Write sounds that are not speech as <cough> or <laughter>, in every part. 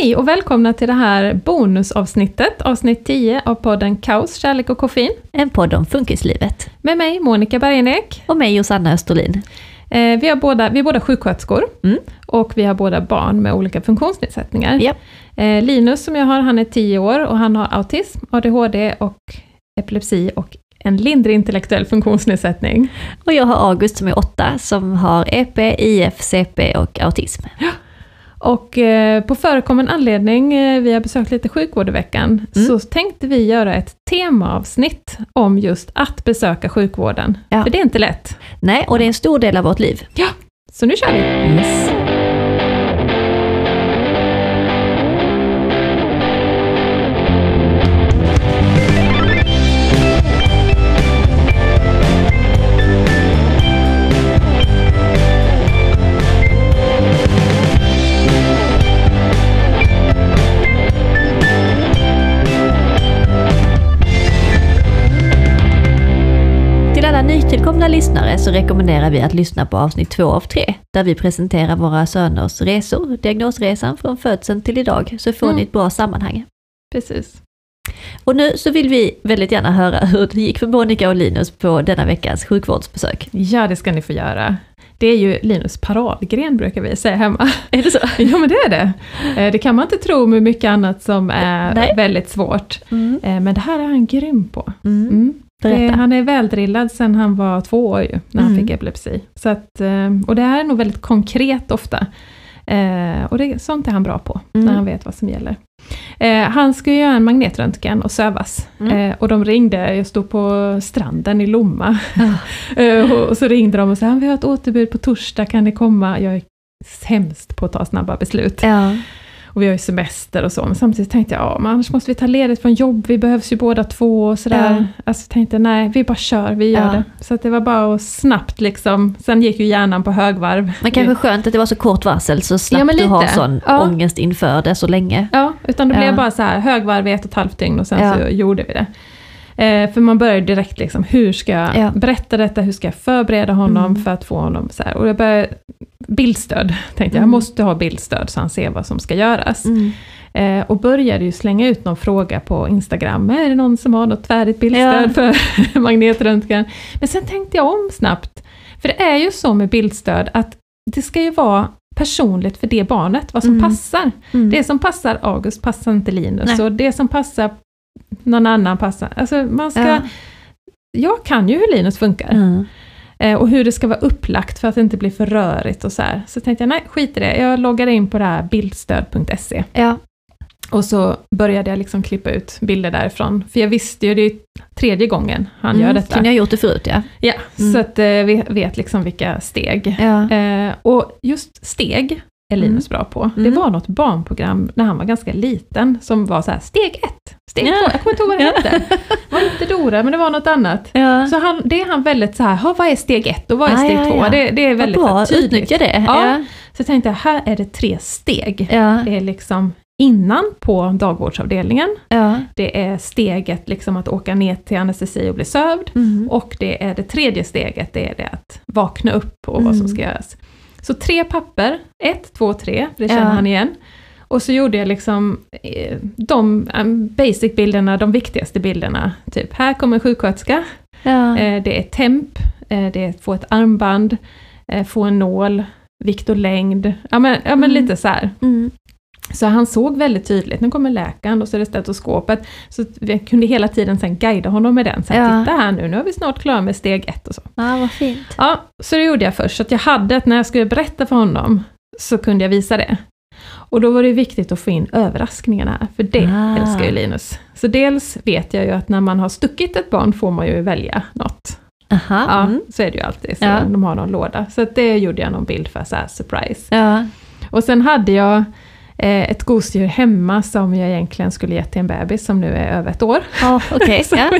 Hej och välkomna till det här bonusavsnittet, avsnitt 10 av podden Kaos, kärlek och koffein. En podd om funkislivet. Med mig Monica Bergenek. Och mig Josanna Österlin. Eh, vi, har båda, vi är båda sjuksköterskor Mm. och vi har båda barn med olika funktionsnedsättningar. Japp. Eh, Linus som jag har, han är 10 år och han har autism, ADHD och epilepsi och en lindrig intellektuell funktionsnedsättning. Och jag har August som är åtta som har EP, IF, CP och autism. Och eh, på förekommen anledning, eh, vi har besökt lite sjukvård i veckan, Mm. så tänkte vi göra ett temaavsnitt om just att besöka sjukvården. Ja. För det är inte lätt. Nej, och det är en stor del av vårt liv. Så nu kör vi! Yes. Lyssnare så rekommenderar vi att lyssna på avsnitt två av tre, där vi presenterar våra söners resor, diagnosresan från födseln till idag, så får Mm. ni ett bra sammanhang. Precis. Och nu så vill vi väldigt gärna höra hur det gick för Monica och Linus på denna veckas sjukvårdsbesök. Ja, det ska ni få göra. Det är ju Linus paradgren brukar vi säga hemma. Är det så? <laughs> Ja, men det är det. Eh, Det kan man inte tro med mycket annat som är Nej. väldigt svårt. Mm. Eh, Men det här är han grym på. Mm. Mm. Berätta. Det, han är väldrillad sedan han var två år ju, när han Mm. fick epilepsi. Så att, eh, och det här är nog väldigt konkret ofta. Eh, och det, sånt är han bra på, Mm. när han vet vad som gäller. Eh, han ska göra en magnetröntgen och sövas. Mm. Eh, och de ringde, jag stod på stranden i Lomma. <laughs> Eh, och, och så ringde de och sa, vi har ett återbud på torsdag, kan ni komma? Jag är sämst på att ta snabba beslut. Ja. Och vi har ju semester och så, men samtidigt tänkte jag, ja men annars måste vi ta ledigt från jobb, vi behövs ju båda två och sådär. Ja. Alltså tänkte jag, nej, vi bara kör, vi gör Ja. det. Så att det var bara att snabbt liksom, sen gick ju hjärnan på högvarv. Men kanske skönt att det var så kort varsel så slapp Ja, men du ha lite. sån Ja. ångest inför det så länge. Ja, utan det blev bara så här högvarv i ett och ett halvt dygn och sen så gjorde vi det. Eh, för man började direkt liksom, hur ska jag Ja. berätta detta, hur ska jag förbereda honom Mm. för att få honom så här. Och jag började, bildstöd tänkte jag, jag Mm. måste ha bildstöd så han ser vad som ska göras. Mm. Eh, och började ju slänga ut någon fråga på Instagram, är det någon som har något färdigt bildstöd Ja. för <laughs> magnetröntgen? Men sen tänkte jag om snabbt, för det är ju så med bildstöd att det ska ju vara personligt för det barnet, vad som Mm. passar. Mm. Det som passar August passar inte Linus Nej. och det som passar någon annan passar. Alltså man ska, Ja. Jag kan ju hur Linus funkar Mm. Eh, och hur det ska vara upplagt för att det inte blir för rörigt och så här. Så tänkte jag, nej skit i det, jag loggade in på det här bildstöd.se Ja. och så började jag liksom klippa ut bilder därifrån. För jag visste ju, det är ju tredje gången han gör detta. Kunde jag gjort det förut ja. Ja, Mm. så att eh, vi vet liksom vilka steg. ja. Eh, och just steg är Linus bra på. Det Mm. var något barnprogram när han var ganska liten som var så här, steg ett, steg Ja. två, jag kommer inte ihåg vad det hette. Det var inte Dora, men det var något annat. ja. Så han, det är han väldigt så här, "Ha, vad är steg ett och vad är Ah, steg ja, två? Det, det är väldigt bra, tydligt. utnyttja det. Ja. Så jag tänkte, här är det tre steg. Det är liksom innan på dagvårdsavdelningen, Ja. det är steget liksom att åka ner till anestesi och bli sövd. Mm. Och det är det tredje steget, det är det att vakna upp och vad som Mm. ska göras. Så tre papper, ett, två, tre, för det känner Ja. han igen. Och så gjorde jag liksom eh, de um, basic-bilderna, de viktigaste bilderna. Typ, här kommer en sjuksköterska, Ja. eh, det är temp, eh, det är att få ett armband, eh, få en nål, vikt och längd. Ja men, ja, men Mm. lite så. Mm. Så han såg väldigt tydligt, nu kommer läkaren och så är det stetoskopet. Så vi kunde hela tiden sen guida honom med den. Så här, Ja. titta här nu, nu är vi snart klara med steg ett och så. ja, vad fint. Ja, så det gjorde jag först. Så att jag hade att när jag skulle berätta för honom så kunde jag visa det. Och då var det viktigt att få in överraskningarna här, för det Ah. älskar ju Linus. Så dels vet jag ju att när man har stuckit ett barn får man ju välja något. Aha. Ja, Mm. så är det ju alltid, så Ja. de har någon låda. Så det gjorde jag någon bild för, så här surprise. Ja. Och sen hade jag ett gosedjur hemma som jag egentligen skulle gett till en bebis som nu är över ett år. Okej. <laughs> Som Ja.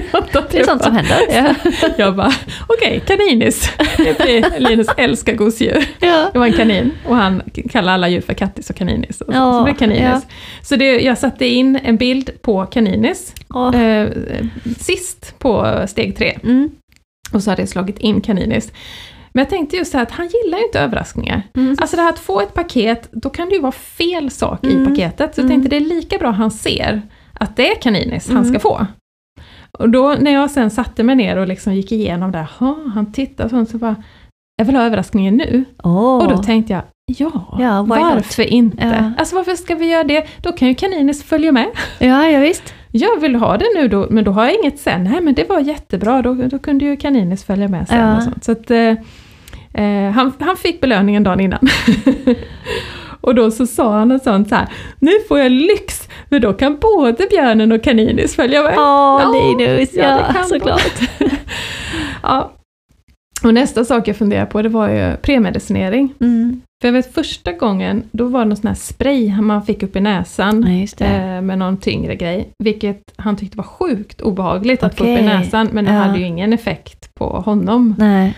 Det är sånt som händer. Ja. <laughs> Jag bara, okej, kaninis. Det blir- Linus älskar gosedjur. Ja. Det var en kanin och han kallar alla djur för kattis och kaninis. Och så, Ja, så det kaninis. ja. Så det, jag satte in en bild på kaninis Åh. eh, sist på steg tre. Mm. Och så hade jag slagit in kaninis. Men jag tänkte just så här att han gillar ju inte överraskningar. Mm. Alltså det här att få ett paket, då kan det ju vara fel sak i Mm. paketet. Så jag Mm. tänkte det är lika bra han ser att det är kaninis han Mm. ska få. Och då när jag sen satte mig ner och liksom gick igenom det, "Ha, han tittar och sånt, så bara, jag vill ha överraskningen nu. Åh. Och då tänkte jag, ja, Ja, varför inte? Ja. Alltså varför ska vi göra det? Då kan ju kaninis följa med. Ja, ja visst. Jag vill ha det nu då, men då har jag inget sen. Nej men det var jättebra, då, då kunde ju kaninis följa med sen. Ja. Och sånt. Så att, eh, han, han fick belöningen dagen innan. <laughs> och då så sa han något sånt så här, nu får jag lyx, för då kan både björnen och kaninis följa med. Åh, Ja, Linus. ja, Ja, det kan <laughs> såklart. <laughs> Ja. Och nästa sak jag funderade på, det var ju premedicinering. Mm. För jag vet första gången, då var det någon sån här spray man fick upp i näsan. Det. Eh, med någon tyngre grej, vilket han tyckte var sjukt obehagligt att få upp i näsan, men det Ja. hade ju ingen effekt på honom. Nej.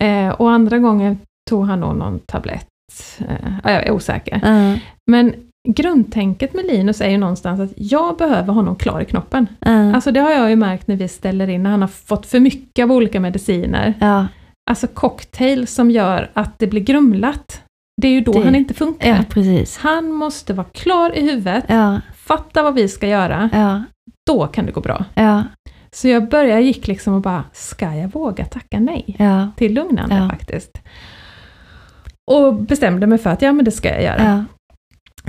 Eh, och andra gången tog han nog någon tablett. Eh, ja, jag är osäker. Ja, Men grundtänket med Linus är ju någonstans att jag behöver honom klar i knoppen. ja. Alltså det har jag ju märkt när vi ställer in, när han har fått för mycket av olika mediciner. ja. Alltså cocktail som gör att det blir grumlat. Det är ju då Det- han inte funkar. ja, precis. Han måste vara klar i huvudet, Ja, fatta vad vi ska göra, ja, då kan det gå bra. ja, Så jag började, gick liksom och bara, ska jag våga tacka nej ja. till lugnande Ja. faktiskt? Och bestämde mig för att ja men det ska jag göra. ja.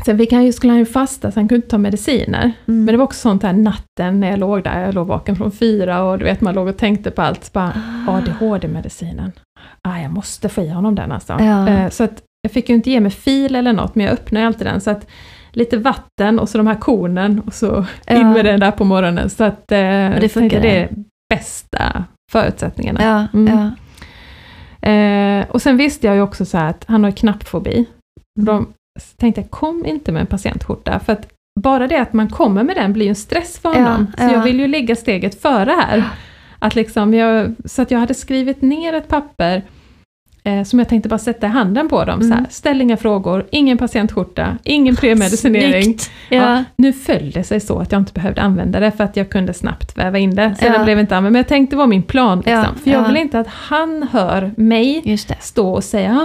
Sen vi kan ju, skulle han ju fasta så han kunde inte ta mediciner. Mm. Men det var också sånt här natten när jag låg där, jag låg vaken från fyra och du vet man låg och tänkte på allt. Så bara, Ah. ADHD-medicinen. Ah, jag måste få i honom den alltså. Ja. Eh, så att jag fick ju inte ge mig fil eller något, men jag öppnade alltid den. Så att lite vatten och så de här kornen och så Ja. in med den där på morgonen. Så att eh, det funkar. det är bästa förutsättningarna. Ja, Mm. ja. Eh, och sen visste jag ju också så att han har knappfobi. Mm. Då tänkte jag, kom inte med en patientskjorta. För att bara det att man kommer med den blir ju en stress för honom. Så ja. jag vill ju ligga steget före här. Att liksom jag, så att jag hade skrivit ner ett papper eh, som jag tänkte bara sätta handen på dem. Så här, Mm. ställ inga frågor, ingen patientskjorta, ingen premedicinering. Ja, Ja. nu föll det sig så att jag inte behövde använda det för att jag kunde snabbt väva in det. Så Ja. blev inte använd. Men jag tänkte det var min plan. Liksom. För jag ja. vill inte att han hör mig stå och säga,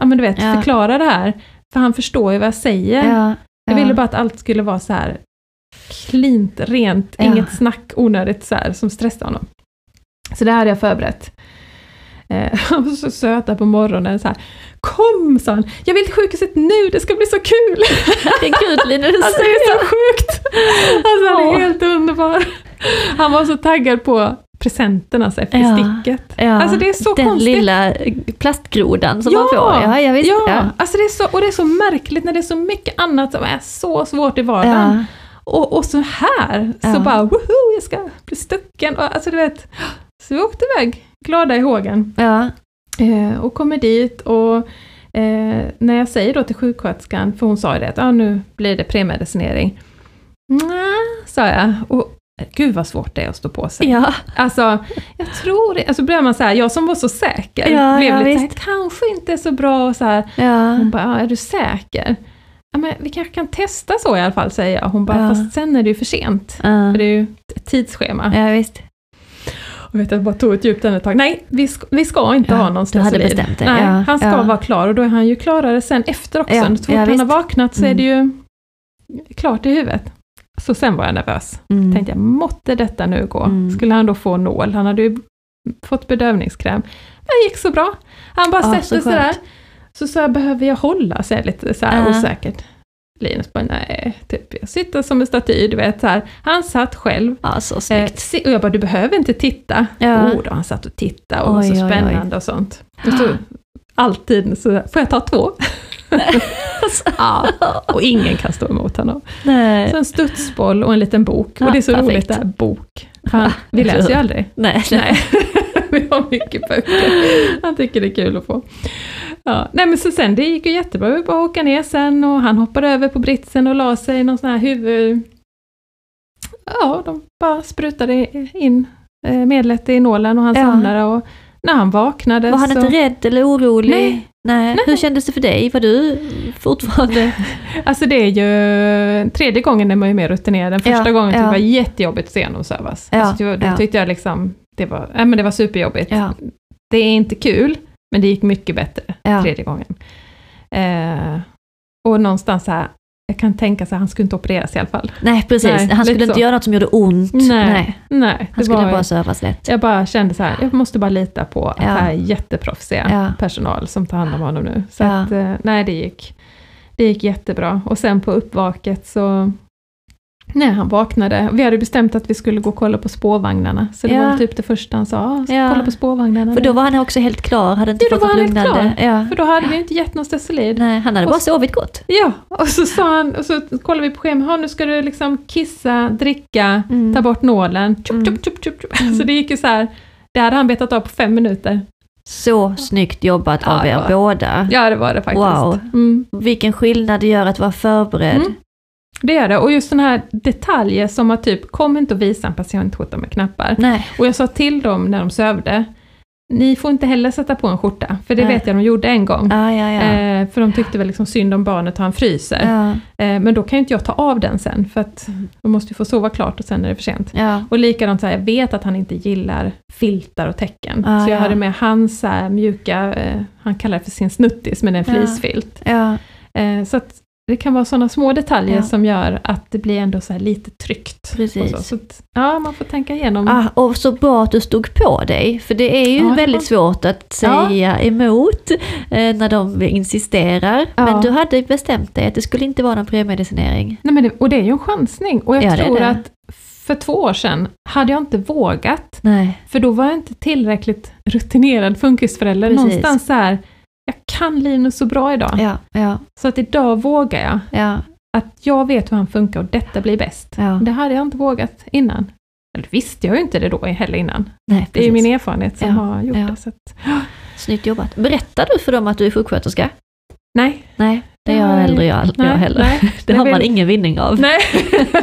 ah, men du vet, förklara det här. För han förstår ju vad jag säger. Ja. Jag ja. ville bara att allt skulle vara så här cleant, rent, inget snack onödigt så här, som stressar honom. Så det hade jag förberett. Eh, <laughs> var så söta på morgonen så här. Kom, sa han, jag vill till sjukhuset nu, det ska bli så kul! <laughs> Det är kul Linus. <laughs> Alltså det är så sjukt! Alltså han är helt underbar. Han var så taggad på presenterna alltså, efter Ja. sticket. Ja, Alltså det är så den konstigt. lilla plastgrodan som Ja, man får. Ja, jag visst. Ja, Ja. Alltså det är så, och det är så märkligt när det är så mycket annat som är så svårt i vardagen. Ja. Och, och så här, så bara woho, jag ska bli stucken. Och, alltså du vet, så vi åkte iväg glada i hågen. Ja. Eh, och kommer dit och eh, när jag säger då till sjuksköterskan, för hon sa ju det att ah, nu blir det premedicinering. Nej, sa jag. Och eh, gud vad svårt det är att stå på sig. Ja. Alltså, jag tror det. Alltså blir man så här, jag som var så säker, Ja, blev ja, lite så här, visst. kanske inte är så bra och så här. Ja. Hon bara, är du säker? Ja, men vi kanske kan testa så i alla fall, säger jag. Hon bara, Ja. fast sen är det ju för sent. För det är ju ett tidsschema. ja, visst. Och vet, jag bara tog ett djupt andetag. Nej, vi ska, vi ska inte Ja, ha någon du hade stesolid. bestämt det. Nej, Ja, han ska ja. vara klar och då är han ju klarare sen efter också. Ja, så fort han har vaknat så är Mm. det ju klart i huvudet. Så sen var jag nervös. Mm. Tänkte jag, måtte detta nu gå? Mm. Skulle han då få nål? Han hade ju fått bedövningskräm. Det gick så bra. Han bara Ja, sätter så sig där. Så sa jag, behöver jag hålla? Så jag lite så här osäkert. Linus bara, nej, typ, jag sitter som en staty, du vet så här. Han satt själv. Ja, så Eh, snyggt. se- och jag bara, du behöver inte titta. Ja. Oh, då han satt och tittade och Oj, så oj, oj. spännande och sånt. Och så, alltid så, får jag ta två? <laughs> ja, och ingen kan stå emot honom. Nej. Så en studsboll och en liten bok. Ja, och det är så perfekt. roligt det här, bok. Han, vi läser ju aldrig. Nej. Nej, <laughs> vi har mycket böcker. Han tycker det är kul att få. Ja, nej men så sen, det gick ju jättebra. Vi bara åka ner sen och han hoppade över på britsen och la sig i någon sån här huvud... Ja, de bara sprutade in eh, medlet i nålen och han Ja. somnade och när han vaknade Var han så... inte rädd eller orolig? Nej. Nej. Hur kändes det för dig? Var du fortfarande... <laughs> Alltså det är ju, tredje gången är man ju mer rutinerad. Den första Ja, gången tyckte ja. jag det var jättejobbigt att se honom sövas. Ja, alltså, då, tyckte jag liksom, det var, nej, men det var superjobbigt. Ja. Det är inte kul, Men det gick mycket bättre Ja. tredje gången. Eh, och någonstans så här, jag kan tänka så här, han skulle inte opereras i alla fall. Nej, precis. Nej, han skulle inte så. göra något som gjorde ont. Nej, nej. Han skulle bara sövas lätt. Jag bara kände så här, jag måste bara lita på att Ja. det här är jätteproffsiga Ja. personal som tar hand om honom nu. Så Ja. att, eh, nej det gick, det gick jättebra. Och sen på uppvaket så, när han vaknade, vi hade bestämt att vi skulle gå och kolla på spårvagnarna. Så det Ja. var typ det första han sa, "Ah, Ja. kolla på spårvagnarna. För nu." då var han också helt klar, hade inte Jo, då fått var något han helt lugnande. Ja. För då hade vi inte gett någon stesolid. Nej, han hade Och bara sovit gott. Ja, och så sa han, och så kollade vi på schemat, "Ha, nu ska du liksom kissa, dricka, Mm. ta bort nålen. Tjup, Mm. tjup, tjup, tjup, tjup. Så det gick ju så här, det hade han betat av på fem minuter. Så snyggt jobbat av Ja, er var- båda. Ja, det var det faktiskt. Wow. Mm. Vilken skillnad det gör att vara förberedd. Mm. Det är det, och just sådana här detaljer som att typ, kom inte och visa en patientskjorta med knappar. Nej, Och jag sa till dem när de sövde, ni får inte heller sätta på en skjorta, för det Nej. vet jag de gjorde en gång. ja, ja, ja. Eh, för de tyckte väl liksom synd om barnet han fryser. ja, Eh, men då kan ju inte jag ta av den sen, för att de måste ju få sova klart och sen är det för sent. ja. Och likadant så här, jag vet att han inte gillar filtar och tecken. Ah, så jag ja. hade med hans så här, mjuka, eh, han kallar det för sin snuttis, men en ja. Eh, så att det kan vara sådana små detaljer Ja. som gör att det blir ändå så lite tryggt. Precis. Så. Så ja, man får tänka igenom. Ah, och så bra att du stod på dig, för det är ju Ja, väldigt svårt att Ja. säga emot eh, när de insisterar. Ja. Men du hade bestämt dig att det skulle inte vara någon premedicinering. Nej, men det, och det är ju en chansning. Och jag Ja, tror det. att för två år sedan hade jag inte vågat, Nej. för då var jag inte tillräckligt rutinerad funkisförälder. Precis. Någonstans så här, kan Linus så bra idag. Ja, ja, Så att idag vågar jag. ja, Att jag vet hur han funkar och detta blir bäst. ja. Det hade jag inte vågat innan. Eller visste jag ju inte det då heller innan. Nej, Det är min erfarenhet som Ja, har gjort ja. det. Så att, Snyggt jobbat. Berättar du för dem att du är sjuksköterska? nej. Nej, det gör heller jag, aldrig Nej, jag heller. nej. <laughs> Det har man ingen vinning av. Nej.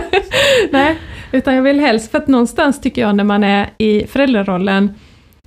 <laughs> nej, utan jag vill helst, för att någonstans tycker jag när man är i föräldrarollen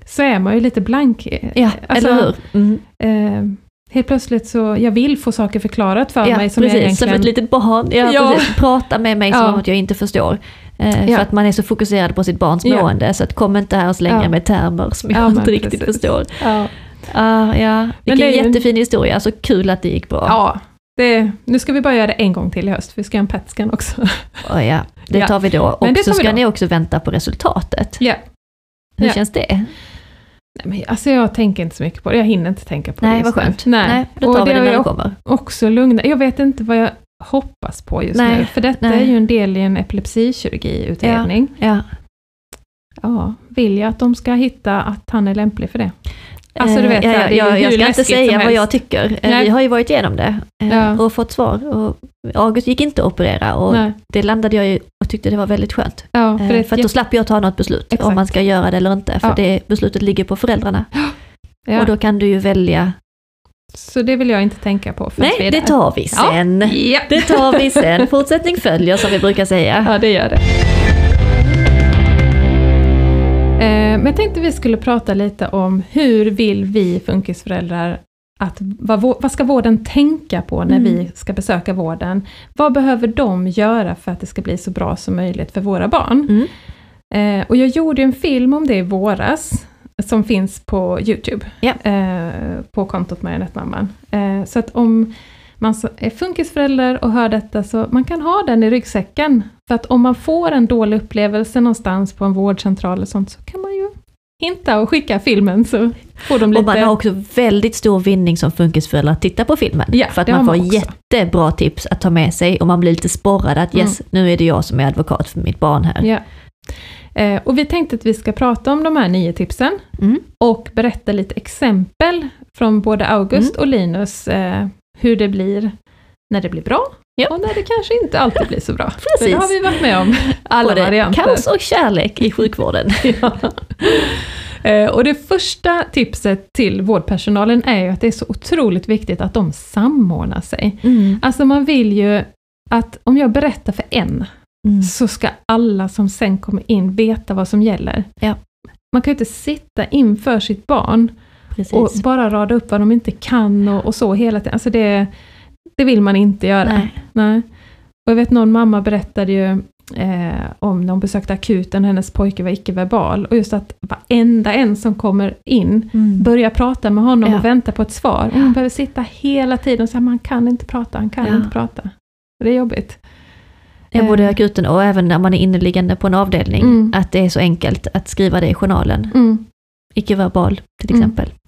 så är man ju lite blank. Ja, Alltså, eller hur? Mm. Eh, helt plötsligt så, jag vill få saker förklarat för Ja, mig som precis. jag egentligen... Som ett litet barn. Ja, Ja. Precis. Prata med mig som om att jag inte förstår. Eh. För att man är så fokuserad på sitt barns mående. Så att kom inte här och slänga Ja. med termer som jag inte riktigt precis. förstår. Ja, Ah, ja. Vilken det är ju jättefin historia. Så kul att det gick bra. ja det, nu ska vi bara göra det en gång till i höst, för vi ska göra en PET-scan också. Oh, <laughs> ja. Det tar vi då. Och så ska då. ni också vänta på resultatet. Ja. Hur känns det? Nej, men alltså jag tänker inte så mycket på det, jag hinner inte tänka på det Nej, just vad nu. skönt. Nej, Nej, då och tar vi det det när det kommer. också lugna. Jag vet inte vad jag hoppas på just Nej, nu, för detta nej. är ju en del i en epilepsikirurgiutredning. Ja. Ja. vill jag att de ska hitta att han är lämplig för det? Alltså, du Eh, vet, ja, så här, ja, det är ju jag, hur jag ska inte säga vad jag tycker. Eh, Nej. Vi har ju varit igenom det eh, Ja. och fått svar. Och August gick inte att operera och Nej. det landade jag ju och tyckte det var väldigt skönt. Ja, för För att då slapp jag ta något beslut Exakt. om man ska göra det eller inte. För Ja. det beslutet ligger på föräldrarna. <gasps> Och då kan du ju välja. Så det vill jag inte tänka på Nej, det tar vi sen. Ja. Det tar vi sen. <laughs> Fortsättning följer som vi brukar säga. ja, det gör det. Eh, Men jag tänkte vi skulle prata lite om hur vill vi funkisföräldrar att, vad, vad ska vården tänka på när Mm. vi ska besöka vården? Vad behöver de göra för att det ska bli så bra som möjligt för våra barn? Mm. Eh, och jag gjorde en film om det i våras, som finns på Youtube, Ja. eh, på kontot Marionettmamman. Eh, så att om man är funkisförälder och hör detta, så man kan ha den i ryggsäcken. För att om man får en dålig upplevelse någonstans på en vårdcentral och sånt, så kan man ju hinta och skicka filmen, så får de lite... Och man har också väldigt stor vinning som funkisförälder att titta på filmen. Ja, för att man har får man också. jättebra tips att ta med sig och man blir lite sporrad att yes, nu är det jag som är advokat för mitt barn här. Ja. Eh, och vi tänkte att vi ska prata om de här nio tipsen Mm. och berätta lite exempel från både August Mm. och Linus eh, hur det blir när det blir bra Ja. och när det kanske inte alltid blir så bra. För <laughs> Precis. det har vi varit med om, alla Både varianter. kaos och kärlek i sjukvården. <laughs> Ja. Eh, Och det första tipset till vårdpersonalen är ju att det är så otroligt viktigt att de samordnar sig. Mm. Alltså man vill ju att om jag berättar för en, Mm. så ska alla som sen kommer in veta vad som gäller. Ja. Man kan ju inte sitta inför sitt barn Precis. och bara rada upp vad de inte kan och, och så hela tiden. Alltså det, det vill man inte göra. Nej. Nej. Och jag vet någon mamma berättade ju eh, om när hon besökte akuten hennes pojke var icke-verbal. Och just att varenda en som kommer in Mm. börjar prata med honom Ja. och vänta på ett svar. Och hon behöver sitta hela tiden och säga man kan inte prata, han kan Ja. inte prata. Det är jobbigt. Ja, både Eh. akuten och även när man är inneliggande på en avdelning. Mm. Att det är så enkelt att skriva det i journalen. Mm. Icke-verbal till Mm.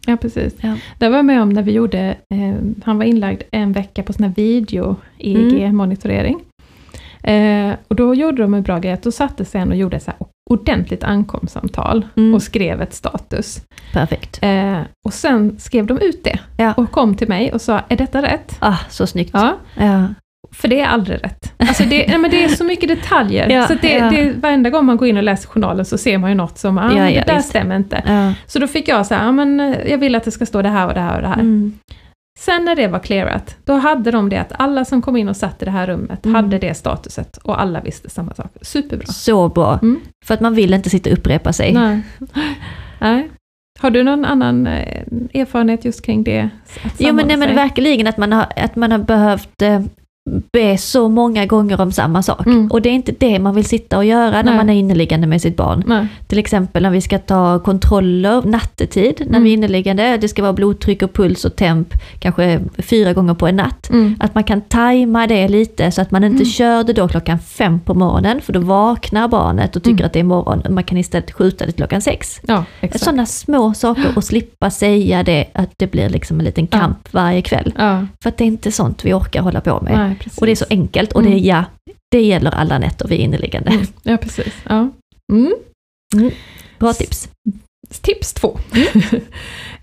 Ja, precis. Ja. Det var jag med om när vi gjorde, eh, han var inlagd en vecka på sån här video-EEG-monitorering. Eh, och då gjorde de en bra grej, att då satte sig en och gjorde så här ordentligt ankomstsamtal Mm. och skrev ett status. Perfekt. Eh, och sen skrev de ut det Ja. och kom till mig och sa, är detta rätt? Ah, så snyggt. Ja, Ja. För det är aldrig rätt. Alltså det, nej, men det är så mycket detaljer, <laughs> Ja, så det, ja. det, varenda gång man går in och läser journalen så ser man ju något som, ah, Ja, det där visst. stämmer inte. Så då fick jag så här, ah, men eh, jag vill att det ska stå det här och det här och det här. Mm. Sen när det var clearat, då hade de det att alla som kom in och satt i det här rummet Mm. hade det statuset och alla visste samma sak. Superbra. Så bra. Mm. För att man vill inte sitta och upprepa sig. Nej. Nej. Har du någon annan eh, erfarenhet just kring det? Jo men, nej, men verkligen att man har, att man har behövt eh, be så många gånger om samma sak. Mm. Och det är inte det man vill sitta och göra när Nej. man är inneliggande med sitt barn. Nej. Till exempel när vi ska ta kontroller nattetid, när Mm. vi är inneliggande. Det ska vara blodtryck och puls och temp kanske fyra gånger på en natt. Mm. Att man kan tajma det lite så att man inte Mm. kör det då klockan fem på morgonen för då vaknar barnet och tycker Mm. att det är morgon. Man kan istället skjuta det till klockan sex. Ja. Sådana små saker och slippa säga det, att det blir liksom en liten Ja. kamp varje kväll. Ja, För att det är inte sånt vi orkar hålla på med. nej, precis. Och det är så enkelt och det, Mm. ja, det gäller alla nätter vi är inneliggande. Mm. Ja, precis. Ja. Mm. Bra tips. Tips två. <laughs>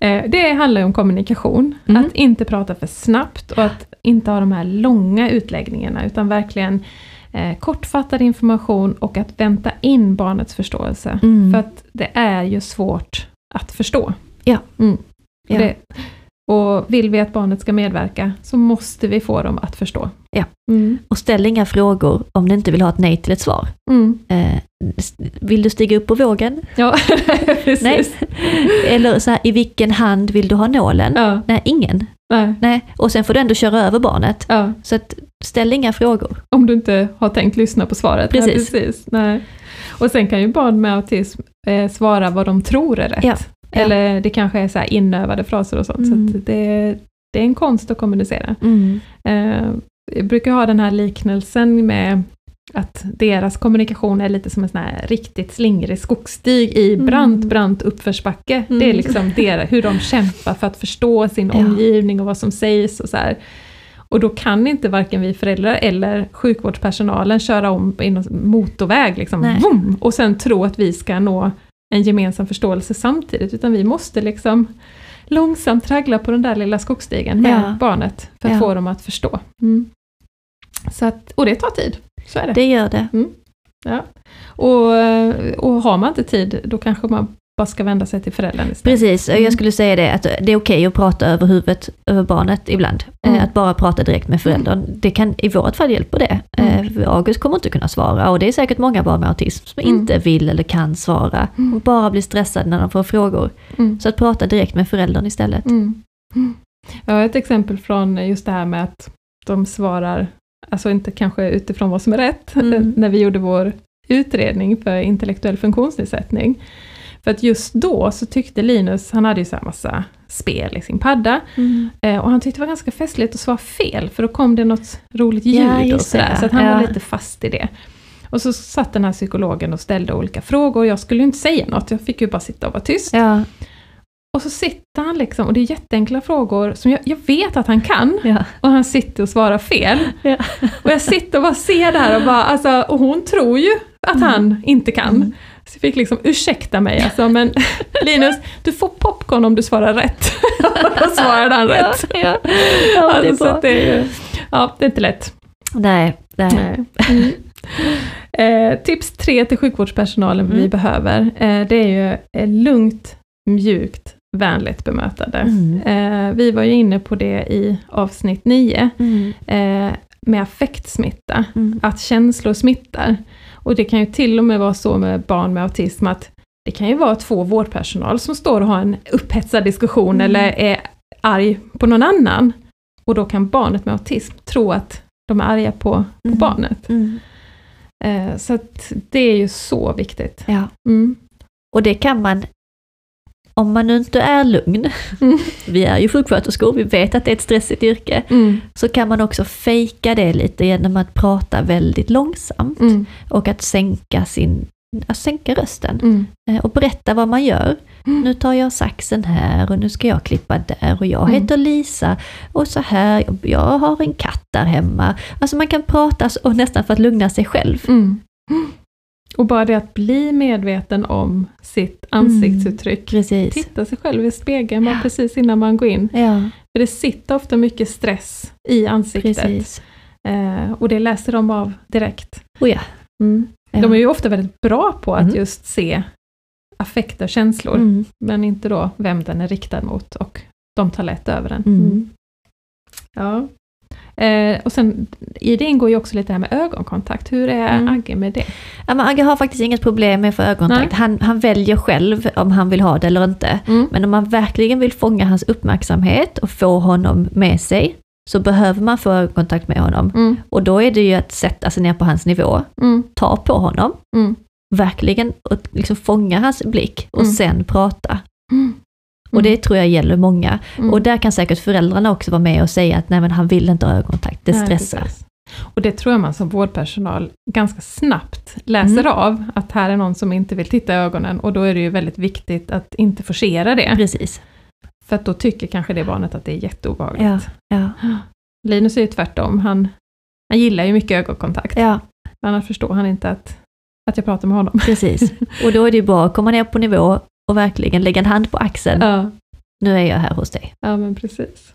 Eh, det handlar om kommunikation. Mm. Att inte prata för snabbt och att inte ha de här långa utläggningarna utan verkligen eh, kortfattad information och att vänta in barnets förståelse. Mm. För att det är ju svårt att förstå. Ja. Mm. Ja. Det, och vill vi att barnet ska medverka så måste vi få dem att förstå. Ja. Mm. Och ställ inga frågor om du inte vill ha ett nej till ett svar. Mm. Eh, vill du stiga upp på vågen? Ja, <laughs> precis. Nej. Eller så här, i vilken hand vill du ha nålen? Ja, Nej, ingen. nej, Nej. Och sen får du ändå köra över barnet. ja. Så att, ställ inga frågor. Om du inte har tänkt lyssna på svaret. Precis. Nej, precis. Nej. Och sen kan ju barn med autism eh, svara vad de tror är rätt. Ja, ja. Eller det kanske är så här inövade fraser och sånt. Mm. Så det, det är en konst att kommunicera. Mm. Eh, jag brukar ha den här liknelsen med att deras kommunikation är lite som en sån här riktigt slingrig skogsstig i Mm. brant, brant uppförsbacke. Det är Mm. liksom det, hur de kämpar för att förstå sin Ja. omgivning och vad som sägs och så här. Och då kan inte varken vi föräldrar eller sjukvårdspersonalen köra om i någon motorväg liksom, vroom, och sen tro att vi ska nå en gemensam förståelse samtidigt, utan vi måste liksom långsamt traggla på den där lilla skogsstigen med Ja. barnet för att Ja. få dem att förstå. Mm. Så att, och det tar tid, så är det. Det gör det. Ja. Och, och har man inte tid, då kanske man bara ska vända sig till föräldern istället. Precis, Mm. jag skulle säga det att det är okej att prata över huvudet över barnet ibland. Eh, Mm. Att bara prata direkt med föräldern. Det kan i vårt fall hjälpa det. Eh, Mm. August kommer inte kunna svara och det är säkert många barn med autism som Mm. inte vill eller kan svara. Mm. Och bara blir stressade när de får frågor. Mm. Så att prata direkt med föräldern istället. Mm. Jag har ett exempel från just det här med att de svarar, alltså inte kanske utifrån vad som är rätt, Mm. <laughs> när vi gjorde vår utredning för intellektuell funktionsnedsättning. För att just då så tyckte Linus, han hade ju så här massa spel i sin padda, Mm. eh, och han tyckte det var ganska festligt att svara fel, för då kom det något roligt ljud Ja, och sådär, så att han Ja. var lite fast i det. Och så satt den här psykologen och ställde olika frågor, och jag skulle ju inte säga något, jag fick ju bara sitta och vara tyst. Ja, Och så sitter han liksom, och det är jätteenkla frågor som jag, jag vet att han kan, ja. och han sitter och svarar fel. Ja. Och jag sitter och bara ser det här och bara, alltså, och hon tror ju att han inte kan. Mm. Så jag fick liksom ursäkta mig alltså, men <laughs> Linus, du får popcorn om du svarar rätt. <laughs> då svarade han rätt. Ja, ja. ja det är Alltså, det är ja, det är inte lätt. Nej, nej. Mm. Eh, tips tre till sjukvårdspersonalen vi Mm. behöver, eh, det är ju eh, lugnt, mjukt, vänligt bemötande. Mm. Eh, vi var ju inne på det i avsnitt 9, Mm. eh, med affektsmitta, Mm. att känslor smittar. Och det kan ju till och med vara så med barn med autism att det kan ju vara två vårdpersonal som står och har en upphetsad diskussion Mm. eller är arg på någon annan. Och då kan barnet med autism tro att de är arga på, på Mm. barnet. Mm. Eh, så att det är ju så viktigt. Ja. Mm. Och det kan man, om man nu inte är lugn, Mm. <laughs> vi är ju sjuksköterskor, vi vet att det är ett stressigt yrke, Mm. så kan man också fejka det lite genom att prata väldigt långsamt Mm. och att sänka, sin, att sänka rösten Mm. eh, och berätta vad man gör. Mm. Nu tar jag saxen här och nu ska jag klippa där och jag Mm. heter Lisa och så här, jag har en katt där hemma. Alltså man kan prata och nästan för att lugna sig själv. Mm. Och bara det att bli medveten om sitt ansiktsuttryck. Precis. Titta sig själv i spegeln bara Ja. precis innan man går in. Ja, För det sitter ofta mycket stress i ansiktet. Eh, och det läser de av direkt. Och ja. Mm. De är ju ofta väldigt bra på att Mm. just se affekter känslor, Mm. men inte då vem den är riktad mot och de tar lätt över den. Mm. Ja. Eh, och sen i det ingår ju också lite det här med ögonkontakt. Hur är Mm. Agge med det? Ja, men Agge har faktiskt inget problem med att få ögonkontakt. Han, han väljer själv om han vill ha det eller inte. Mm. Men om man verkligen vill fånga hans uppmärksamhet och få honom med sig, så behöver man få ögonkontakt med honom. Mm. Och då är det ju att sätta sig ner på hans nivå, Mm. ta på honom, Mm. verkligen och liksom fånga hans blick och Mm. sen prata. Mm. Och det tror jag gäller många. Mm. Och där kan säkert föräldrarna också vara med och säga att nej men han vill inte ha ögonkontakt, det Nej, stressar. precis. Och det tror jag man som vårdpersonal ganska snabbt läser Mm. av, att här är någon som inte vill titta i ögonen och då är det ju väldigt viktigt att inte forcera det. Precis. För att då tycker kanske det barnet att det är jätteobehagligt. Ja, ja, <gasps> Linus är ju tvärtom, han, han gillar ju mycket ögonkontakt. ja, Annars förstår han inte att, att jag pratar med honom. precis. <laughs> Och då är det ju bra att komma ner på nivå och verkligen lägga en hand på axeln. Ja, Nu är jag här hos dig. ja men precis.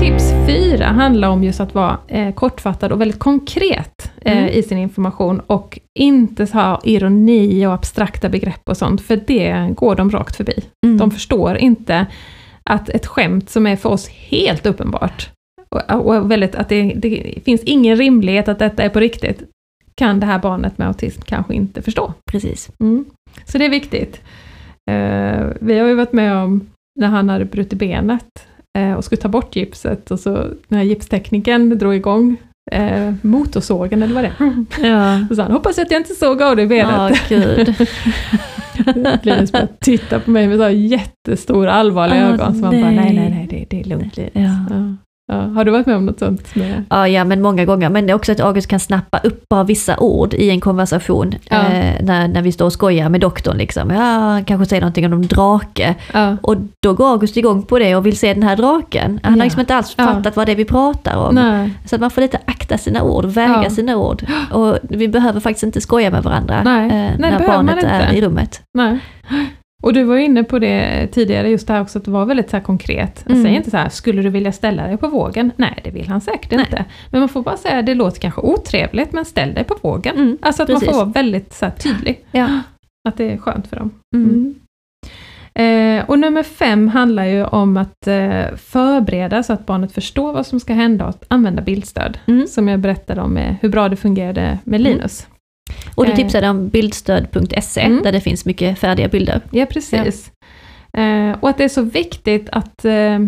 Tips fyra handlar om just att vara eh, kortfattad och väldigt konkret eh, Mm. i sin information och inte ha ironi och abstrakta begrepp och sånt, för det går de rakt förbi. Mm. De förstår inte att ett skämt som är för oss helt uppenbart, och, och väldigt, att det, det finns ingen rimlighet att detta är på riktigt, kan det här barnet med autism kanske inte förstå. Precis. Mm. Så det är viktigt. Eh, vi har ju varit med om när han hade brutit benet eh, och skulle ta bort gipset och så den här gipsteknikern drog igång eh, motorsågen eller vad det är. <laughs> Ja. Och <laughs> så han, hoppas att jag inte såg av det i benet. Ja, gud. <laughs> Linus började titta på mig med så jättestora allvarliga Åh, ögon. Så man bara, nej. nej, nej, nej, det, det är lugnt Linus. Ja. Ja. Ja. Har du varit med om något sånt? Med? Ja, ja, men många gånger. Men det är också att August kan snappa upp bara vissa ord i en konversation. Ja. Eh, när, när vi står och skojar med doktorn. Liksom. Ja, han kanske säger någonting om en drake. Ja. Och då går August igång på det och vill se den här draken. Han har liksom inte alls fattat vad det är vi pratar om. Nej. Så att man får lite akta sina ord, väga sina ord. <gasps> Och vi behöver faktiskt inte skoja med varandra eh, när barnet är i rummet. Nej. Och du var ju inne på det tidigare, just det här också att det var väldigt så konkret. Mm. Säg inte så här, skulle du vilja ställa dig på vågen? Nej, det vill han säkert Nej. inte. Men man får bara säga, det låter kanske otrevligt, men ställ dig på vågen. Mm, Alltså att man precis. får vara väldigt så tydlig. Ja. Att det är skönt för dem. Mm. Mm. Eh, och nummer fem handlar ju om att eh, förbereda så att barnet förstår vad som ska hända och att använda bildstöd. Mm. Som jag berättade om med hur bra det fungerade med Mm. Linus. Och du Eh. tipsade om bildstöd.se Mm. där det finns mycket färdiga bilder. Ja, precis. Eh, och att det är så viktigt att eh,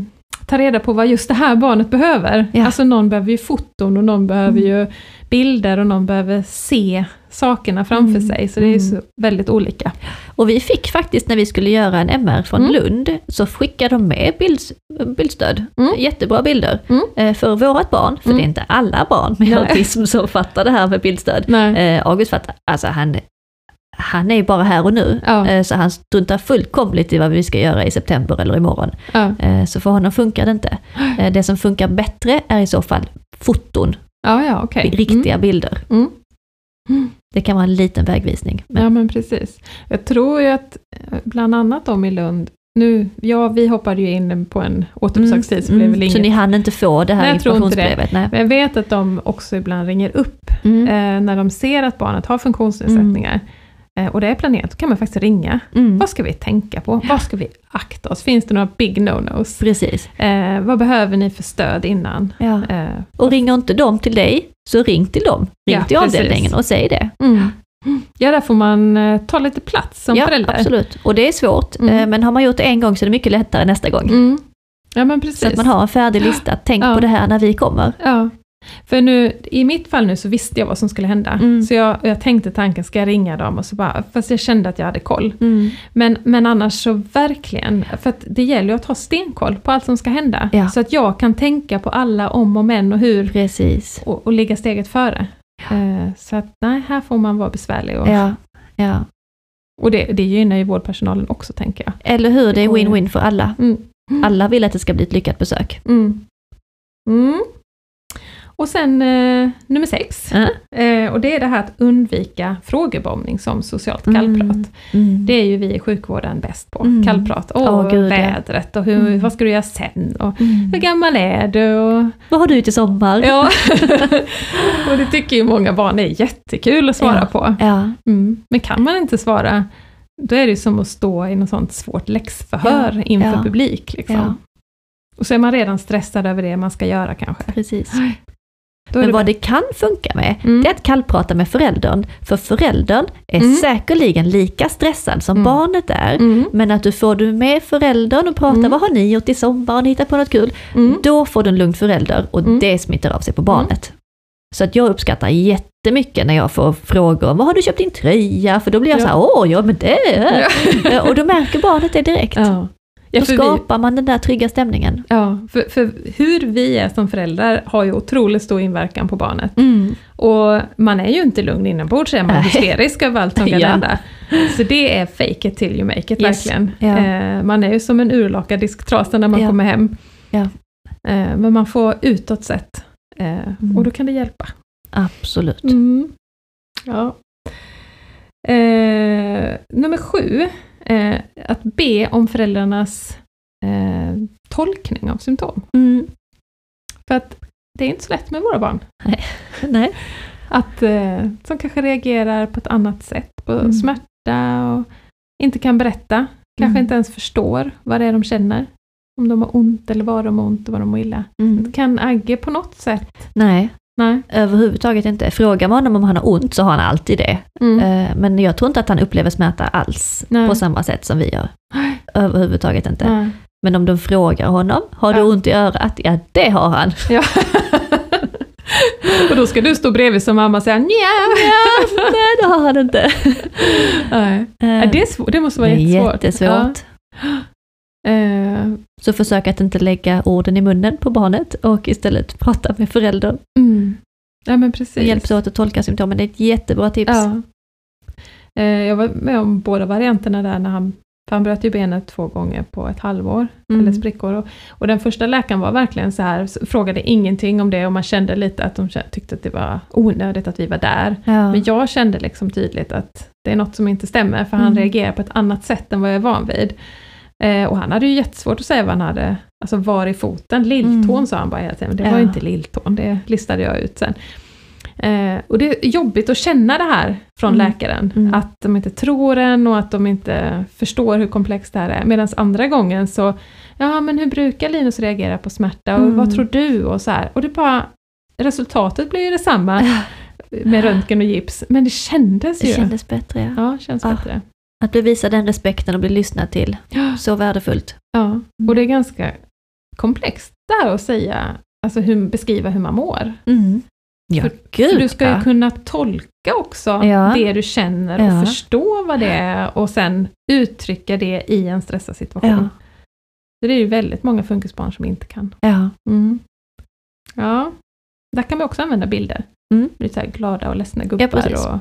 ta reda på vad just det här barnet behöver. Ja. Alltså någon behöver ju foton och någon behöver Mm. ju bilder och någon behöver se sakerna framför Mm. sig. Så det är ju Mm. så väldigt olika. Och vi fick faktiskt när vi skulle göra en MR från Mm. Lund, så skickade de med bilds, bildstöd. Mm. Jättebra bilder. Mm. Eh, för vårat barn, för Mm. det är inte alla barn <laughs> med Nej. autism som fattar det här med bildstöd. Nej. Eh, August fattar, alltså han, han är ju bara här och nu. Ja. Eh, så han struntar fullkomligt i vad vi ska göra i september eller imorgon. Ja. Eh, så för honom funkar det inte. Eh, det som funkar bättre är i så fall foton, ja, ja, okej. riktiga bilder. Mm. Mm. Det kan vara en liten vägvisning. Men, Ja, men precis. Jag tror ju att bland annat de i Lund, nu, ja, vi hoppade ju in på en återbesökstid, så blev väl Mm, så inget. ni hann inte få det här Nej, informationsbrevet? Nej. Men jag vet att de också ibland ringer upp Mm. eh, när de ser att barnet har funktionsnedsättningar. Eh, och det är planerat, då kan man faktiskt ringa. Mm. Vad ska vi tänka på? Vad ska vi akta oss? Finns det några big no-nos? Precis. Eh, vad behöver ni för stöd innan? Ja. Eh, Och ringer inte de till dig, så ring till dem. Ring Ja, till precis. avdelningen och säg det. mm. Ja, där får man eh, ta lite plats som ja, förälder. absolut. Och det är svårt, Mm. eh, men har man gjort det en gång så är det mycket lättare nästa gång. Mm. Ja, men precis. Så att man har en färdig lista. Tänk Ja. på det här när vi kommer. Ja. För nu, i mitt fall nu så visste jag vad som skulle hända. Mm. Så jag, jag tänkte tanken, ska jag ringa dem? Och så bara, fast jag kände att jag hade koll. Mm. Men, men annars så verkligen, för att det gäller ju att ha stenkoll på allt som ska hända. Ja. Så att jag kan tänka på alla om och men och hur Precis. och, och ligga steget före. Eh, så att nej, här får man vara besvärlig. Och, Ja, ja. och det, det gynnar ju vårdpersonalen också tänker jag. Eller hur, det är win-win för alla. Mm. Alla vill att det ska bli ett lyckat besök. Mm. Mm. Och sen eh, nummer sex. Ja. Eh, och det är det här att undvika frågebombning som socialt Mm. kallprat. Mm. Det är ju vi i sjukvården bäst på. Mm. Kallprat. Åh, Åh, gud, vädret och hur, Mm. vad ska du göra sen? Och Mm. hur gammal är du? Och, Vad har du till sommar? ja. <laughs> och det tycker ju många barn är jättekul att svara Ja. på. Ja, Mm. Men kan man inte svara, då är det som att stå i något sånt svårt läxförhör Ja. inför publik. Liksom. Och så är man redan stressad över det man ska göra kanske. precis. Men vad det kan funka med, Mm. det är att kallprata med föräldern. För föräldern är Mm. säkerligen lika stressad som Mm. barnet är. Mm. Men att du får du med föräldern och pratar, Mm. vad har ni gjort i sommar, har ni hittat på något kul? Mm. Då får du en lugn förälder och Mm. det smittar av sig på barnet. Så att jag uppskattar jättemycket när jag får frågor om, vad har du köpt din tröja? För då blir jag Ja. så här, åh, ja men det! <laughs> Och då märker barnet det direkt. Ja. Ja, Då för vi, skapar man den där trygga stämningen. ja, för, för hur vi är som föräldrar har ju otroligt stor inverkan på barnet. Och man är ju inte lugn inombords, är man hysterisk över allt som <laughs> kan Ja. hända. Så det är fake it till you make it, Yes. verkligen. Ja. Eh, man är ju som en urlakad disktrasa när man Ja. kommer hem. Eh, men man får utåt sett, eh, Mm. och då kan det hjälpa. Absolut. Mm. Ja. Eh, nummer sju, eh, att be om föräldrarnas eh, tolkning av symptom. Mm. För att det är inte så lätt med våra barn. Nej. Att, eh, som kanske reagerar på ett annat sätt på Mm. smärta och inte kan berätta. Kanske Mm. inte ens förstår vad det är de känner. Om de har ont eller vad de har ont och vad de mår illa. Mm. Kan Agge på något sätt? Nej, Nej. överhuvudtaget inte. Frågar man honom om han har ont så har han alltid det. Mm. Eh, Men jag tror inte att han upplever smärta alls Nej. på samma sätt som vi gör. Överhuvudtaget inte. Nej. Men om de frågar honom, har du Ja. ont i örat? Ja, det har han. Ja. och då ska du stå bredvid som mamma och säga nja. Nej, det har han inte. Nej. Eh, det, är svårt. det måste vara det är jättesvårt. jättesvårt. Ja. Eh, Så försök att inte lägga orden i munnen på barnet och istället prata med föräldern. mm. Ja men precis. Hjälps åt att tolka symptomen. Det är ett jättebra tips. Ja. Eh, jag var med om båda varianterna där när han, för han bröt ju benet två gånger på ett halvår, Mm. eller sprickor. Och, och den första läkaren var verkligen så här, frågade ingenting om det och man kände lite att de tyckte att det var onödigt att vi var där. Ja. Men jag kände liksom tydligt att det är något som inte stämmer, för han Mm. reagerar på ett annat sätt än vad jag är van vid. Eh, och han hade ju jättesvårt att säga vad han hade, alltså var i foten, lilltån Mm. sa han bara hela tiden, men det Ja. var ju inte lilltån, det listade jag ut sen. Eh, och det är jobbigt att känna det här från Mm. läkaren, Mm. att de inte tror en och att de inte förstår hur komplext det här är. Medan andra gången så, ja men hur brukar Linus reagera på smärta och Mm. vad tror du och så här. Och det bara, resultatet blir ju detsamma med röntgen och gips, men det kändes Det ju. kändes bättre. Ja. Ja, känns Ah. bättre. Att bli visad den respekten och bli lyssnad till. Så värdefullt. ja, och det är ganska komplext det här att säga, alltså hur, beskriva hur man mår. Mm. Ja, För- gud För du ska ju ja. kunna tolka också Ja. det du känner och Ja. förstå vad det är och sen uttrycka det i en stressad situation. Ja. Så det är ju väldigt många funkisbarn som inte kan. Ja. Mm. Ja, där kan man också använda bilder. Mm. Lite så här glada och ledsna gubbar precis. och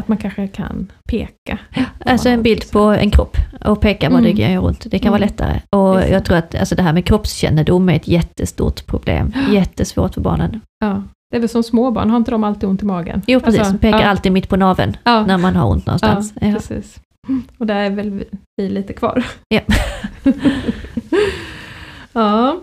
att man kanske kan peka. Alltså en bild på en kropp och peka vad Mm. det gör ont. Det kan vara Mm. lättare. Och Visst. jag tror att alltså det här med kroppskännedom är ett jättestort problem. Jättesvårt för barnen. Ja, det är väl som små barn, har inte de alltid ont i magen? Jo precis, Alltså, pekar ja, alltid mitt på naveln ja, när man har ont någonstans. Ja, precis. Och där är väl vi lite kvar. Ja. <laughs> ja.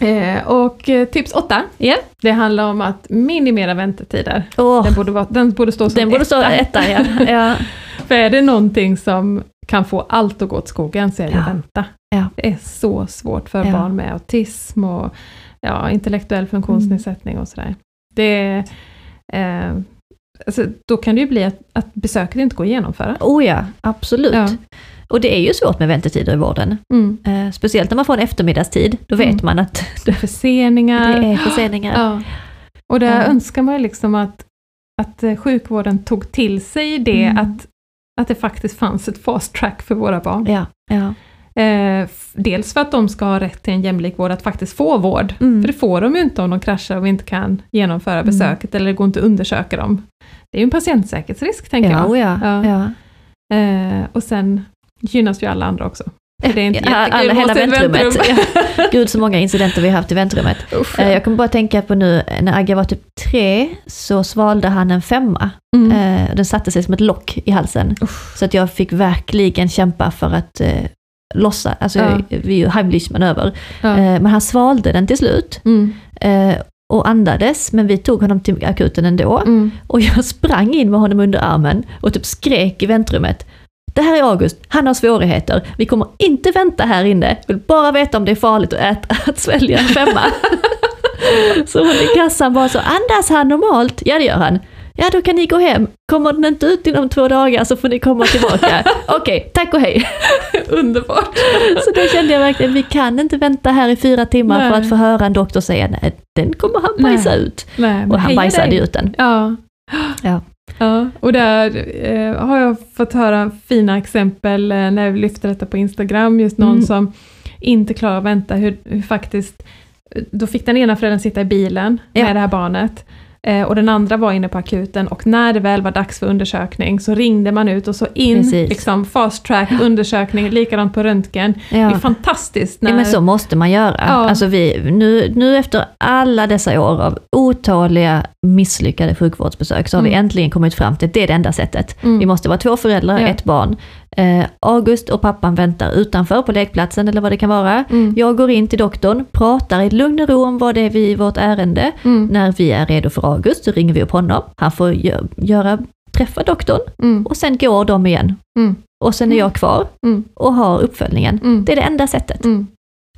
Eh, och eh, tips åtta, Ja. det handlar om att minimera väntetider. Åh, Den borde, vara, den borde stå som den borde stå etta ja. <laughs> ja. För är det någonting som kan få allt att gå åt skogen så är det Ja. vänta. Ja. Det är så svårt för barn med autism och ja, intellektuell funktionsnedsättning och sådär. Det eh, alltså, då kan det ju bli att, att besöket inte går att genomföra. Oh ja, absolut. Och det är ju svårt med väntetider i vården. Mm. Eh, speciellt när man får en eftermiddagstid. Då vet Mm. man att <laughs> Det är förseningar. <laughs> det är förseningar. Ja. Och där Ja. önskar man ju liksom att, att eh, sjukvården tog till sig det, Mm. att, att det faktiskt fanns ett fast track för våra barn. Ja, ja. Eh, dels för att de ska ha rätt till en jämlik vård, att faktiskt få vård. Mm. För det får de ju inte om de kraschar och vi inte kan genomföra Mm. besöket, eller det går inte att undersöka dem. Det är ju en patientsäkerhetsrisk, tänker Ja, jag. ja, Ja. ja. Eh, och sen gynnas ju alla andra också. Det är inte Ja, alla, hela väntrummet. väntrum. <laughs> Ja. Gud så många incidenter vi har haft i väntrummet. Usch, Eh, Jag kommer bara tänka på nu, när Agge var typ tre så svalde han en femma. mm. Eh, Den satte sig som ett lock i halsen. Så att jag fick verkligen kämpa för att eh, lossa, alltså Ja. vi är ju Heimlich-manöver. Ja. Eh, men han svalde den till slut Mm. och andades, men vi tog honom till akuten ändå. Mm. Och jag <laughs> sprang in med honom under armen och typ skrek i väntrummet. Det här är August, han har svårigheter. Vi kommer inte vänta här inne. Vill bara veta om det är farligt att, äta, <laughs> att svälja en femma. <laughs> så hon i kassan bara så, andas han normalt? Ja det gör han. Ja då kan ni gå hem. Kommer den inte ut inom två dagar så får ni komma tillbaka. <laughs> Okej, tack och hej. Underbart. Så då kände jag verkligen, vi kan inte vänta här i fyra timmar Nej. för att få höra en doktor säga nej, den kommer han bajsa Nej. ut. Nej, Och han bajsade dig. ut den. Ja. Ja. Ja. Och där eh, har jag fått höra fina exempel eh, när vi lyfter detta på Instagram, just någon Mm. som inte klarar att vänta, hur, hur faktiskt, då fick den ena föräldern sitta i bilen Ja. med det här barnet, eh, och den andra var inne på akuten, och när det väl var dags för undersökning så ringde man ut och så in, Precis. liksom fast track, undersökning, likadant på röntgen. Det är fantastiskt. När, Ja, men så måste man göra. Ja. Alltså vi, nu, nu efter alla dessa år av otaliga misslyckade sjukvårdsbesök så har vi Mm. äntligen kommit fram till att det är det enda sättet. Mm. Vi måste vara två föräldrar, Ja. ett barn. Eh, August och pappan väntar utanför på lekplatsen eller vad det kan vara. Mm. Jag går in till doktorn, pratar i lugn och ro om vad det är vi vårt ärende. Mm. När vi är redo för August så ringer vi upp honom. Han får gö- göra, träffa doktorn Mm. och sen går de igen. Mm. Och sen är jag kvar Mm. och har uppföljningen. Mm. Det är det enda sättet.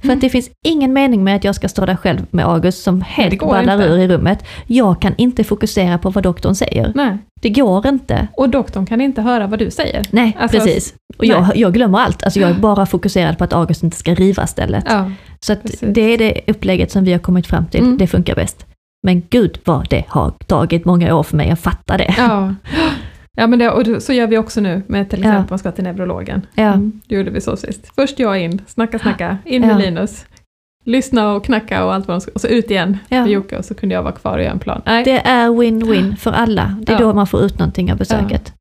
Mm. För att det finns ingen mening med att jag ska stå där själv med August som helt ballar inte. ur i rummet. Jag kan inte fokusera på vad doktorn säger. Nej. Det går inte. Och doktorn kan inte höra vad du säger. Nej, Alltså, precis. Och jag, jag glömmer allt. Alltså jag är bara fokuserad på att August inte ska riva stället. Ja. Så det är det upplägget som vi har kommit fram till. Mm. Det funkar bäst. Men gud vad det har tagit många år för mig att fatta det. Ja, <laughs> ja men det, och så gör vi också nu med till Ja. exempel man ska till neurologen. Ja. Mm, det gjorde vi så sist. Först jag in, snacka snacka, <gasps> in med Ja. Linus. Lyssna och knacka och allt vad de ska, och så ut igen Ja. för Jocke och så kunde jag vara kvar och göra en plan. Nej, Det är win-win <gasps> för alla. Det är Ja. då man får ut någonting av besöket.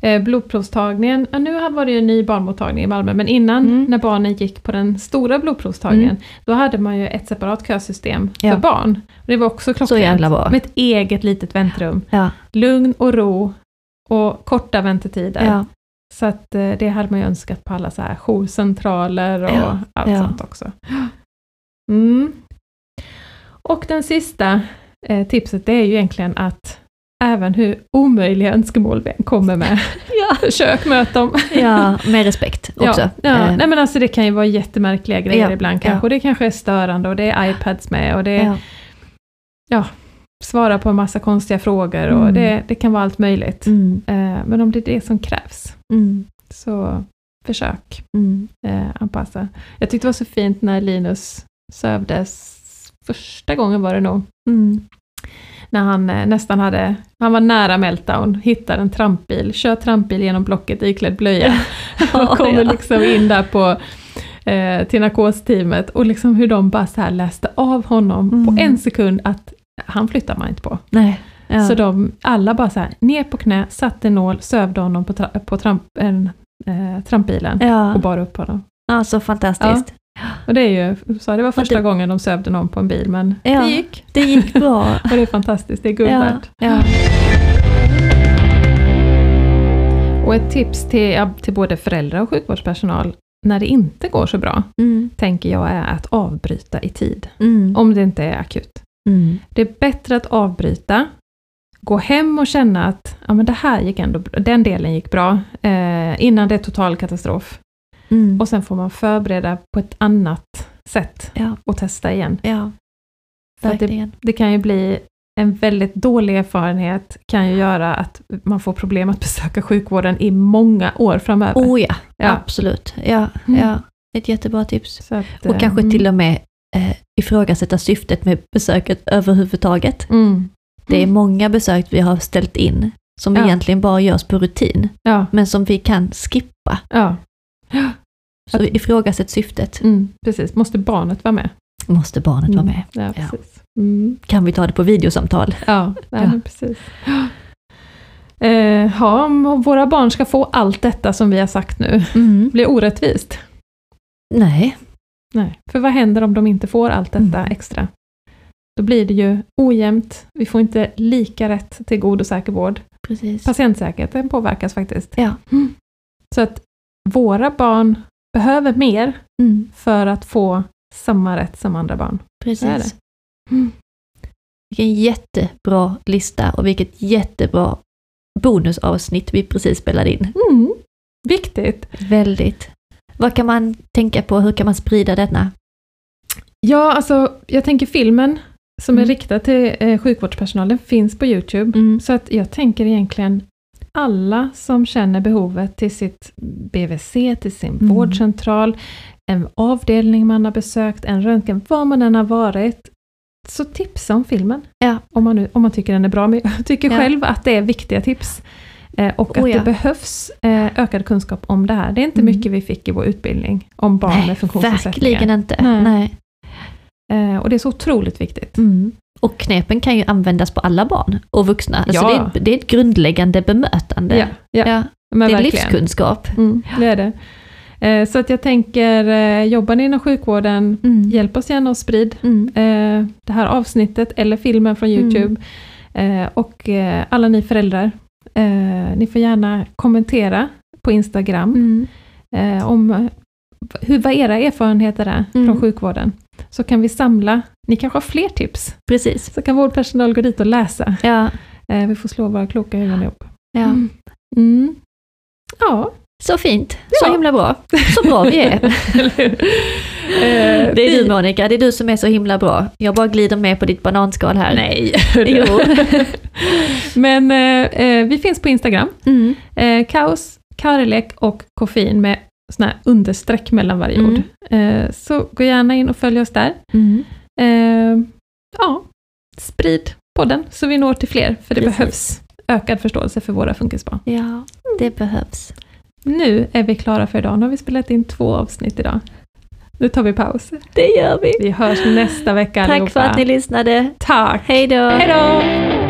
eh, blodprovstagningen, ja, nu var det ju en ny barnmottagning i Malmö, men innan Mm. när barnen gick på den stora blodprovstagningen, då hade man ju ett separat kösystem Ja. för barn. Och det var också klockrent. Med ett eget litet väntrum. Ja. Lugn och ro och korta väntetider. Ja. Så att eh, det hade man ju önskat på alla så här jourcentraler och Ja, allt ja. sånt också. Mm. Och den sista eh, tipset det är ju egentligen att även hur omöjliga önskemål vi kommer med, <laughs> Ja. <laughs> försök möta dem. <laughs> ja, med respekt också. Ja, ja. Eh, Nej men alltså det kan ju vara jättemärkliga grejer Ja, ibland kanske, och det kanske är störande och det är iPads med och det är ja. Svara på en massa konstiga frågor och Mm. det, det kan vara allt möjligt. Mm, Eh, men om det är det som krävs, mm, så försök. mm. eh, anpassa. Jag tyckte det var så fint när Linus sövdes, första gången var det nog, Mm. när han eh, nästan hade, han var nära meltdown, hittar en trampbil, kör trampbil genom blocket iklädd blöja och <laughs> kommer liksom in där på eh, till narkosteamet och liksom hur de bara så läste av honom Mm. på en sekund att han flyttar man inte på. Nej. Ja. Så de alla bara så här ner på knä, satte nål, sövde honom på, tra- på tramp, en, eh, trampbilen ja. och bar upp honom. ja, så fantastiskt. Och det är ju, sa det var första det- gången de sövde någon på en bil, men Ja. det gick. Det gick bra. <laughs> Och det är fantastiskt, det är guld ja. värt. Ja. Och ett tips till, ja, till både föräldrar och sjukvårdspersonal, när det inte går så bra, Mm. tänker jag är att avbryta i tid. Mm. Om det inte är akut. Mm. Det är bättre att avbryta, gå hem och känna att ja, men det här gick ändå, den delen gick bra, eh, innan det är total katastrof. Mm. Och sen får man förbereda på ett annat sätt Ja, och testa igen. ja. Verkligen. Det kan ju bli en väldigt dålig erfarenhet, kan ju göra att man får problem att besöka sjukvården i många år framöver. Oh ja, Ja. absolut. Ja, Mm. ja. Ett jättebra tips. Att, Och eh, kanske mm. till och med eh, ifrågasätta syftet med besöket överhuvudtaget. Mm. Det är många besök vi har ställt in som Ja. egentligen bara görs på rutin, Ja, men som vi kan skippa. ja. Så ifrågasätt syftet. Mm, precis. Måste barnet vara med? Måste barnet vara med? Ja, precis. Mm. Kan vi ta det på videosamtal? Ja, nej, precis. <gasps> Eh, ja, om våra barn ska få allt detta som vi har sagt nu, Mm. blir orättvist. Nej, Nej, för vad händer om de inte får allt detta Mm. extra? Då blir det ju ojämnt, vi får inte lika rätt till god och säker vård. precis. Patientsäkerheten påverkas faktiskt. Ja. Så att våra barn behöver mer Mm. för att få samma rätt som andra barn. Precis. Mm. Vilken jättebra lista och vilket jättebra bonusavsnitt vi precis spelade in. Mm. Viktigt! Väldigt. Vad kan man tänka på? Hur kan man sprida denna? Ja, alltså jag tänker filmen som är Mm. riktad till eh, sjukvårdspersonal, den finns på Youtube. Mm. Så att jag tänker egentligen alla som känner behovet till sitt BVC, till sin Mm. vårdcentral, en avdelning man har besökt, en röntgen, var man än har varit, så tipsa om filmen. Ja. Om, man nu, om man tycker den är bra, men jag tycker Ja. själv att det är viktiga tips. Eh, och Oh att ja. det behövs eh, ökad kunskap om det här. Det är inte Mm. mycket vi fick i vår utbildning om barn med funktionsnedsättningar. verkligen inte. Nej. Nej. Eh, och det är så otroligt viktigt. Mm. Och knepen kan ju användas på alla barn och vuxna. Alltså Ja. det, är, det är ett grundläggande bemötande. Ja, ja, Ja, det är verkligen. livskunskap. Mm, det är det. Så att jag tänker, jobbar ni inom sjukvården, Mm. hjälp oss gärna och sprid Mm. det här avsnittet eller filmen från Mm. Youtube. Och alla ni föräldrar, eh, ni får gärna kommentera på Instagram Mm. eh, om hur, vad era erfarenheter är Mm. från sjukvården. Så kan vi samla, ni kanske har fler tips, Precis. så kan vårdpersonal gå dit och läsa. Ja. Eh, Vi får slå våra kloka huvuden ihop. ja. Mm. Ja, Så fint. Så Ja. himla bra. Så bra vi är. <laughs> Eh, Det är vi- du Monica, det är du som är så himla bra. Jag bara glider med på ditt bananskal här. Nej. Jo. <laughs> Men eh, eh, vi finns på Instagram. Mm. Eh, kaos, kärlek och koffein med såna här understreck mellan varje Mm. ord. Eh, så gå gärna in och följ oss där. Mm. Eh, ja, sprid podden så vi når till fler, för det Precis. behövs ökad förståelse för våra funkisbarn. Ja, det behövs. Nu är vi klara för idag. Nu har vi spelat in två avsnitt idag. Nu tar vi paus. Det gör vi. Vi hörs nästa vecka Tack för allihopa. att ni lyssnade. Tack! Hej då! Hej då!